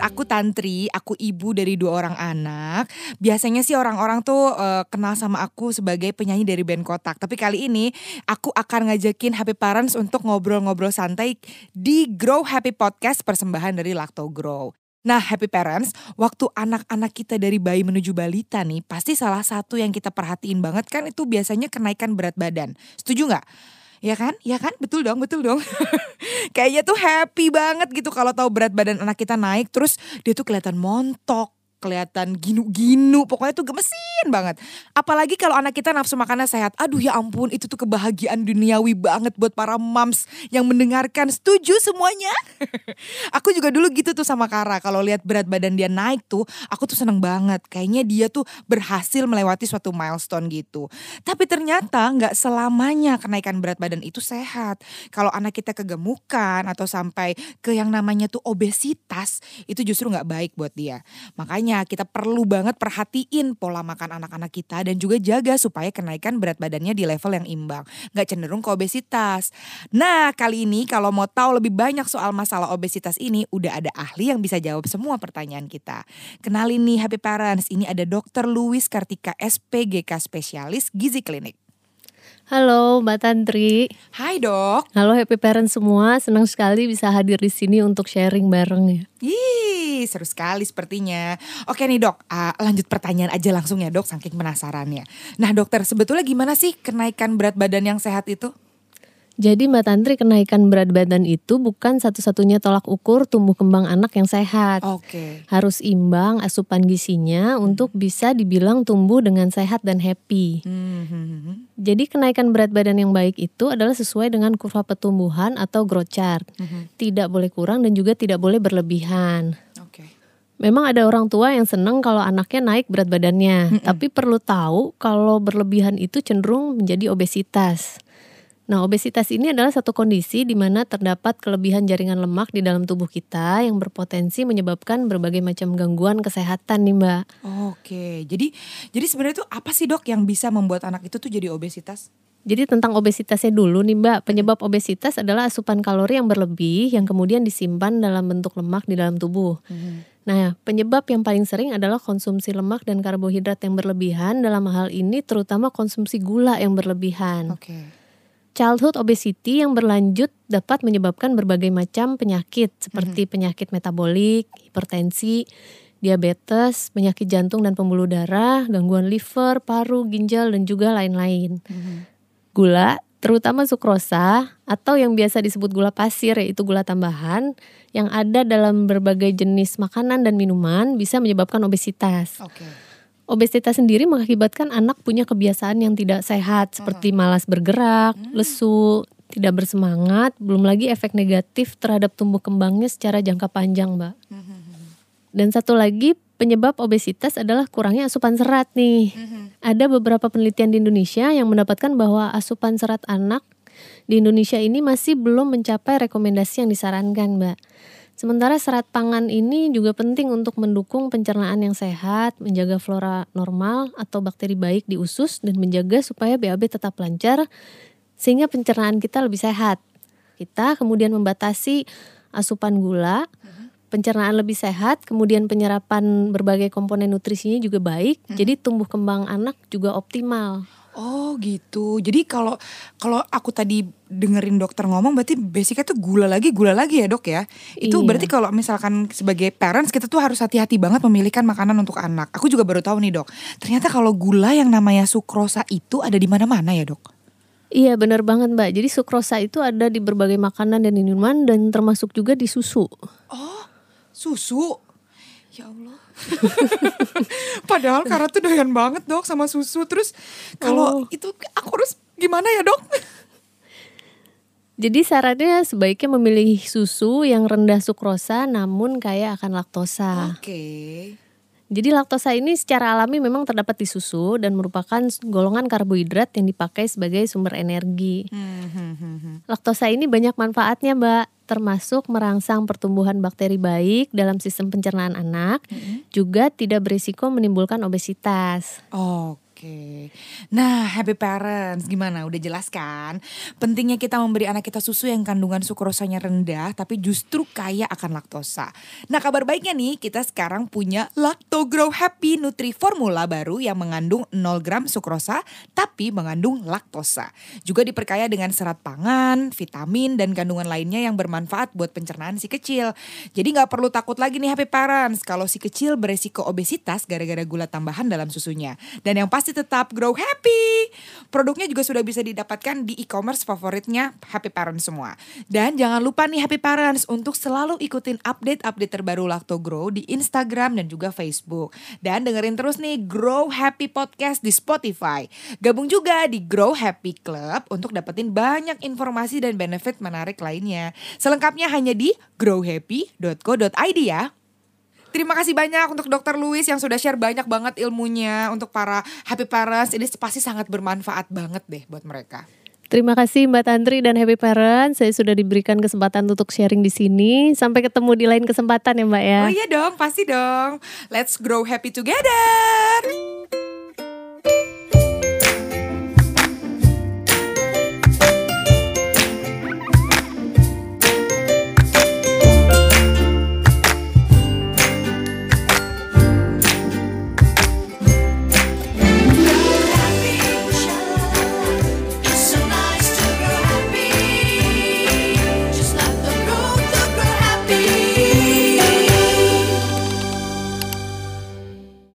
Tantri, aku ibu dari dua orang anak. Biasanya sih orang-orang tuh uh, kenal sama aku sebagai penyanyi dari band Kotak. Tapi kali ini aku akan ngajakin Happy Parents untuk ngobrol-ngobrol santai di Grow Happy Podcast persembahan dari Lacto Grow. Nah, happy parents, waktu anak-anak kita dari bayi menuju balita nih, pasti salah satu yang kita perhatiin banget kan itu biasanya kenaikan berat badan. Setuju nggak? Ya kan? Ya kan? Betul dong, betul dong. Kayaknya tuh happy banget gitu kalau tahu berat badan anak kita naik terus dia tuh kelihatan montok, kelihatan ginu-ginu, pokoknya tuh gemesin banget. Apalagi kalau anak kita nafsu makannya sehat. Aduh ya ampun, itu tuh kebahagiaan duniawi banget buat para moms yang mendengarkan. Setuju semuanya? aku juga dulu gitu tuh sama Kara. Kalau lihat berat badan dia naik tuh, aku tuh seneng banget. Kayaknya dia tuh berhasil melewati suatu milestone gitu. Tapi ternyata nggak selamanya kenaikan berat badan itu sehat. Kalau anak kita kegemukan atau sampai ke yang namanya tuh obesitas, itu justru nggak baik buat dia. Makanya Makanya kita perlu banget perhatiin pola makan anak-anak kita dan juga jaga supaya kenaikan berat badannya di level yang imbang. Gak cenderung ke obesitas. Nah kali ini kalau mau tahu lebih banyak soal masalah obesitas ini udah ada ahli yang bisa jawab semua pertanyaan kita. Kenalin nih Happy Parents, ini ada Dr. Louis Kartika SPGK Spesialis Gizi Klinik. Halo Mbak Tantri. Hai dok. Halo Happy Parents semua, senang sekali bisa hadir di sini untuk sharing bareng ya. Seru sekali sepertinya. Oke nih dok, uh, lanjut pertanyaan aja langsung ya dok, saking penasarannya. Nah dokter, sebetulnya gimana sih kenaikan berat badan yang sehat itu? Jadi Mbak Tantri kenaikan berat badan itu bukan satu-satunya tolak ukur tumbuh kembang anak yang sehat. Oke. Okay. Harus imbang asupan gizinya hmm. untuk bisa dibilang tumbuh dengan sehat dan happy. Hmm. Jadi kenaikan berat badan yang baik itu adalah sesuai dengan kurva pertumbuhan atau growth chart. Hmm. Tidak boleh kurang dan juga tidak boleh berlebihan. Memang ada orang tua yang senang kalau anaknya naik berat badannya, -hmm. tapi perlu tahu kalau berlebihan itu cenderung menjadi obesitas. Nah, obesitas ini adalah satu kondisi di mana terdapat kelebihan jaringan lemak di dalam tubuh kita yang berpotensi menyebabkan berbagai macam gangguan kesehatan nih, Mbak. Oke. Jadi jadi sebenarnya itu apa sih, Dok, yang bisa membuat anak itu tuh jadi obesitas? Jadi tentang obesitasnya dulu nih Mbak, penyebab obesitas adalah asupan kalori yang berlebih yang kemudian disimpan dalam bentuk lemak di dalam tubuh. Hmm. Nah, penyebab yang paling sering adalah konsumsi lemak dan karbohidrat yang berlebihan. Dalam hal ini terutama konsumsi gula yang berlebihan. Okay. Childhood obesity yang berlanjut dapat menyebabkan berbagai macam penyakit seperti mm -hmm. penyakit metabolik, hipertensi, diabetes, penyakit jantung dan pembuluh darah, gangguan liver, paru, ginjal dan juga lain-lain. Mm -hmm. Gula, terutama sukrosa atau yang biasa disebut gula pasir yaitu gula tambahan yang ada dalam berbagai jenis makanan dan minuman bisa menyebabkan obesitas. Okay. Obesitas sendiri mengakibatkan anak punya kebiasaan yang tidak sehat seperti malas bergerak, hmm. lesu, tidak bersemangat, belum lagi efek negatif terhadap tumbuh kembangnya secara jangka panjang, Mbak. Hmm. Dan satu lagi penyebab obesitas adalah kurangnya asupan serat nih. Ada beberapa penelitian di Indonesia yang mendapatkan bahwa asupan serat anak di Indonesia ini masih belum mencapai rekomendasi yang disarankan, Mbak. Sementara serat pangan ini juga penting untuk mendukung pencernaan yang sehat, menjaga flora normal atau bakteri baik di usus dan menjaga supaya BAB tetap lancar sehingga pencernaan kita lebih sehat. Kita kemudian membatasi asupan gula, pencernaan lebih sehat, kemudian penyerapan berbagai komponen nutrisinya juga baik, jadi tumbuh kembang anak juga optimal. Oh gitu. Jadi kalau kalau aku tadi dengerin dokter ngomong berarti basicnya tuh gula lagi gula lagi ya dok ya. Itu iya. berarti kalau misalkan sebagai parents kita tuh harus hati-hati banget memilihkan makanan untuk anak. Aku juga baru tahu nih dok. Ternyata kalau gula yang namanya sukrosa itu ada di mana-mana ya dok. Iya benar banget mbak. Jadi sukrosa itu ada di berbagai makanan dan minuman dan termasuk juga di susu. Oh susu? Ya Allah. Padahal Kara tuh doyan banget dok sama susu. Terus kalau oh. itu aku harus gimana ya dok? Jadi sarannya sebaiknya memilih susu yang rendah sukrosa namun kaya akan laktosa. Oke. Okay. Jadi laktosa ini secara alami memang terdapat di susu dan merupakan golongan karbohidrat yang dipakai sebagai sumber energi. Hmm, hmm, hmm, laktosa ini banyak manfaatnya, Mbak, termasuk merangsang pertumbuhan bakteri baik dalam sistem pencernaan anak, juga tidak berisiko menimbulkan obesitas. Oke. Oke. Nah, happy parents gimana? Udah jelas kan? Pentingnya kita memberi anak kita susu yang kandungan sukrosanya rendah tapi justru kaya akan laktosa. Nah, kabar baiknya nih, kita sekarang punya Lacto Grow Happy Nutri Formula baru yang mengandung 0 gram sukrosa tapi mengandung laktosa. Juga diperkaya dengan serat pangan, vitamin dan kandungan lainnya yang bermanfaat buat pencernaan si kecil. Jadi nggak perlu takut lagi nih happy parents kalau si kecil beresiko obesitas gara-gara gula tambahan dalam susunya. Dan yang pasti tetap grow happy. Produknya juga sudah bisa didapatkan di e-commerce favoritnya Happy Parents semua. Dan jangan lupa nih Happy Parents untuk selalu ikutin update-update terbaru Lacto Grow di Instagram dan juga Facebook. Dan dengerin terus nih Grow Happy Podcast di Spotify. Gabung juga di Grow Happy Club untuk dapetin banyak informasi dan benefit menarik lainnya. Selengkapnya hanya di growhappy.co.id ya. Terima kasih banyak untuk Dokter Louis yang sudah share banyak banget ilmunya untuk para happy parents. Ini pasti sangat bermanfaat banget deh buat mereka. Terima kasih Mbak Tantri dan Happy Parents. Saya sudah diberikan kesempatan untuk sharing di sini. Sampai ketemu di lain kesempatan ya Mbak ya. Oh iya dong, pasti dong. Let's grow happy together.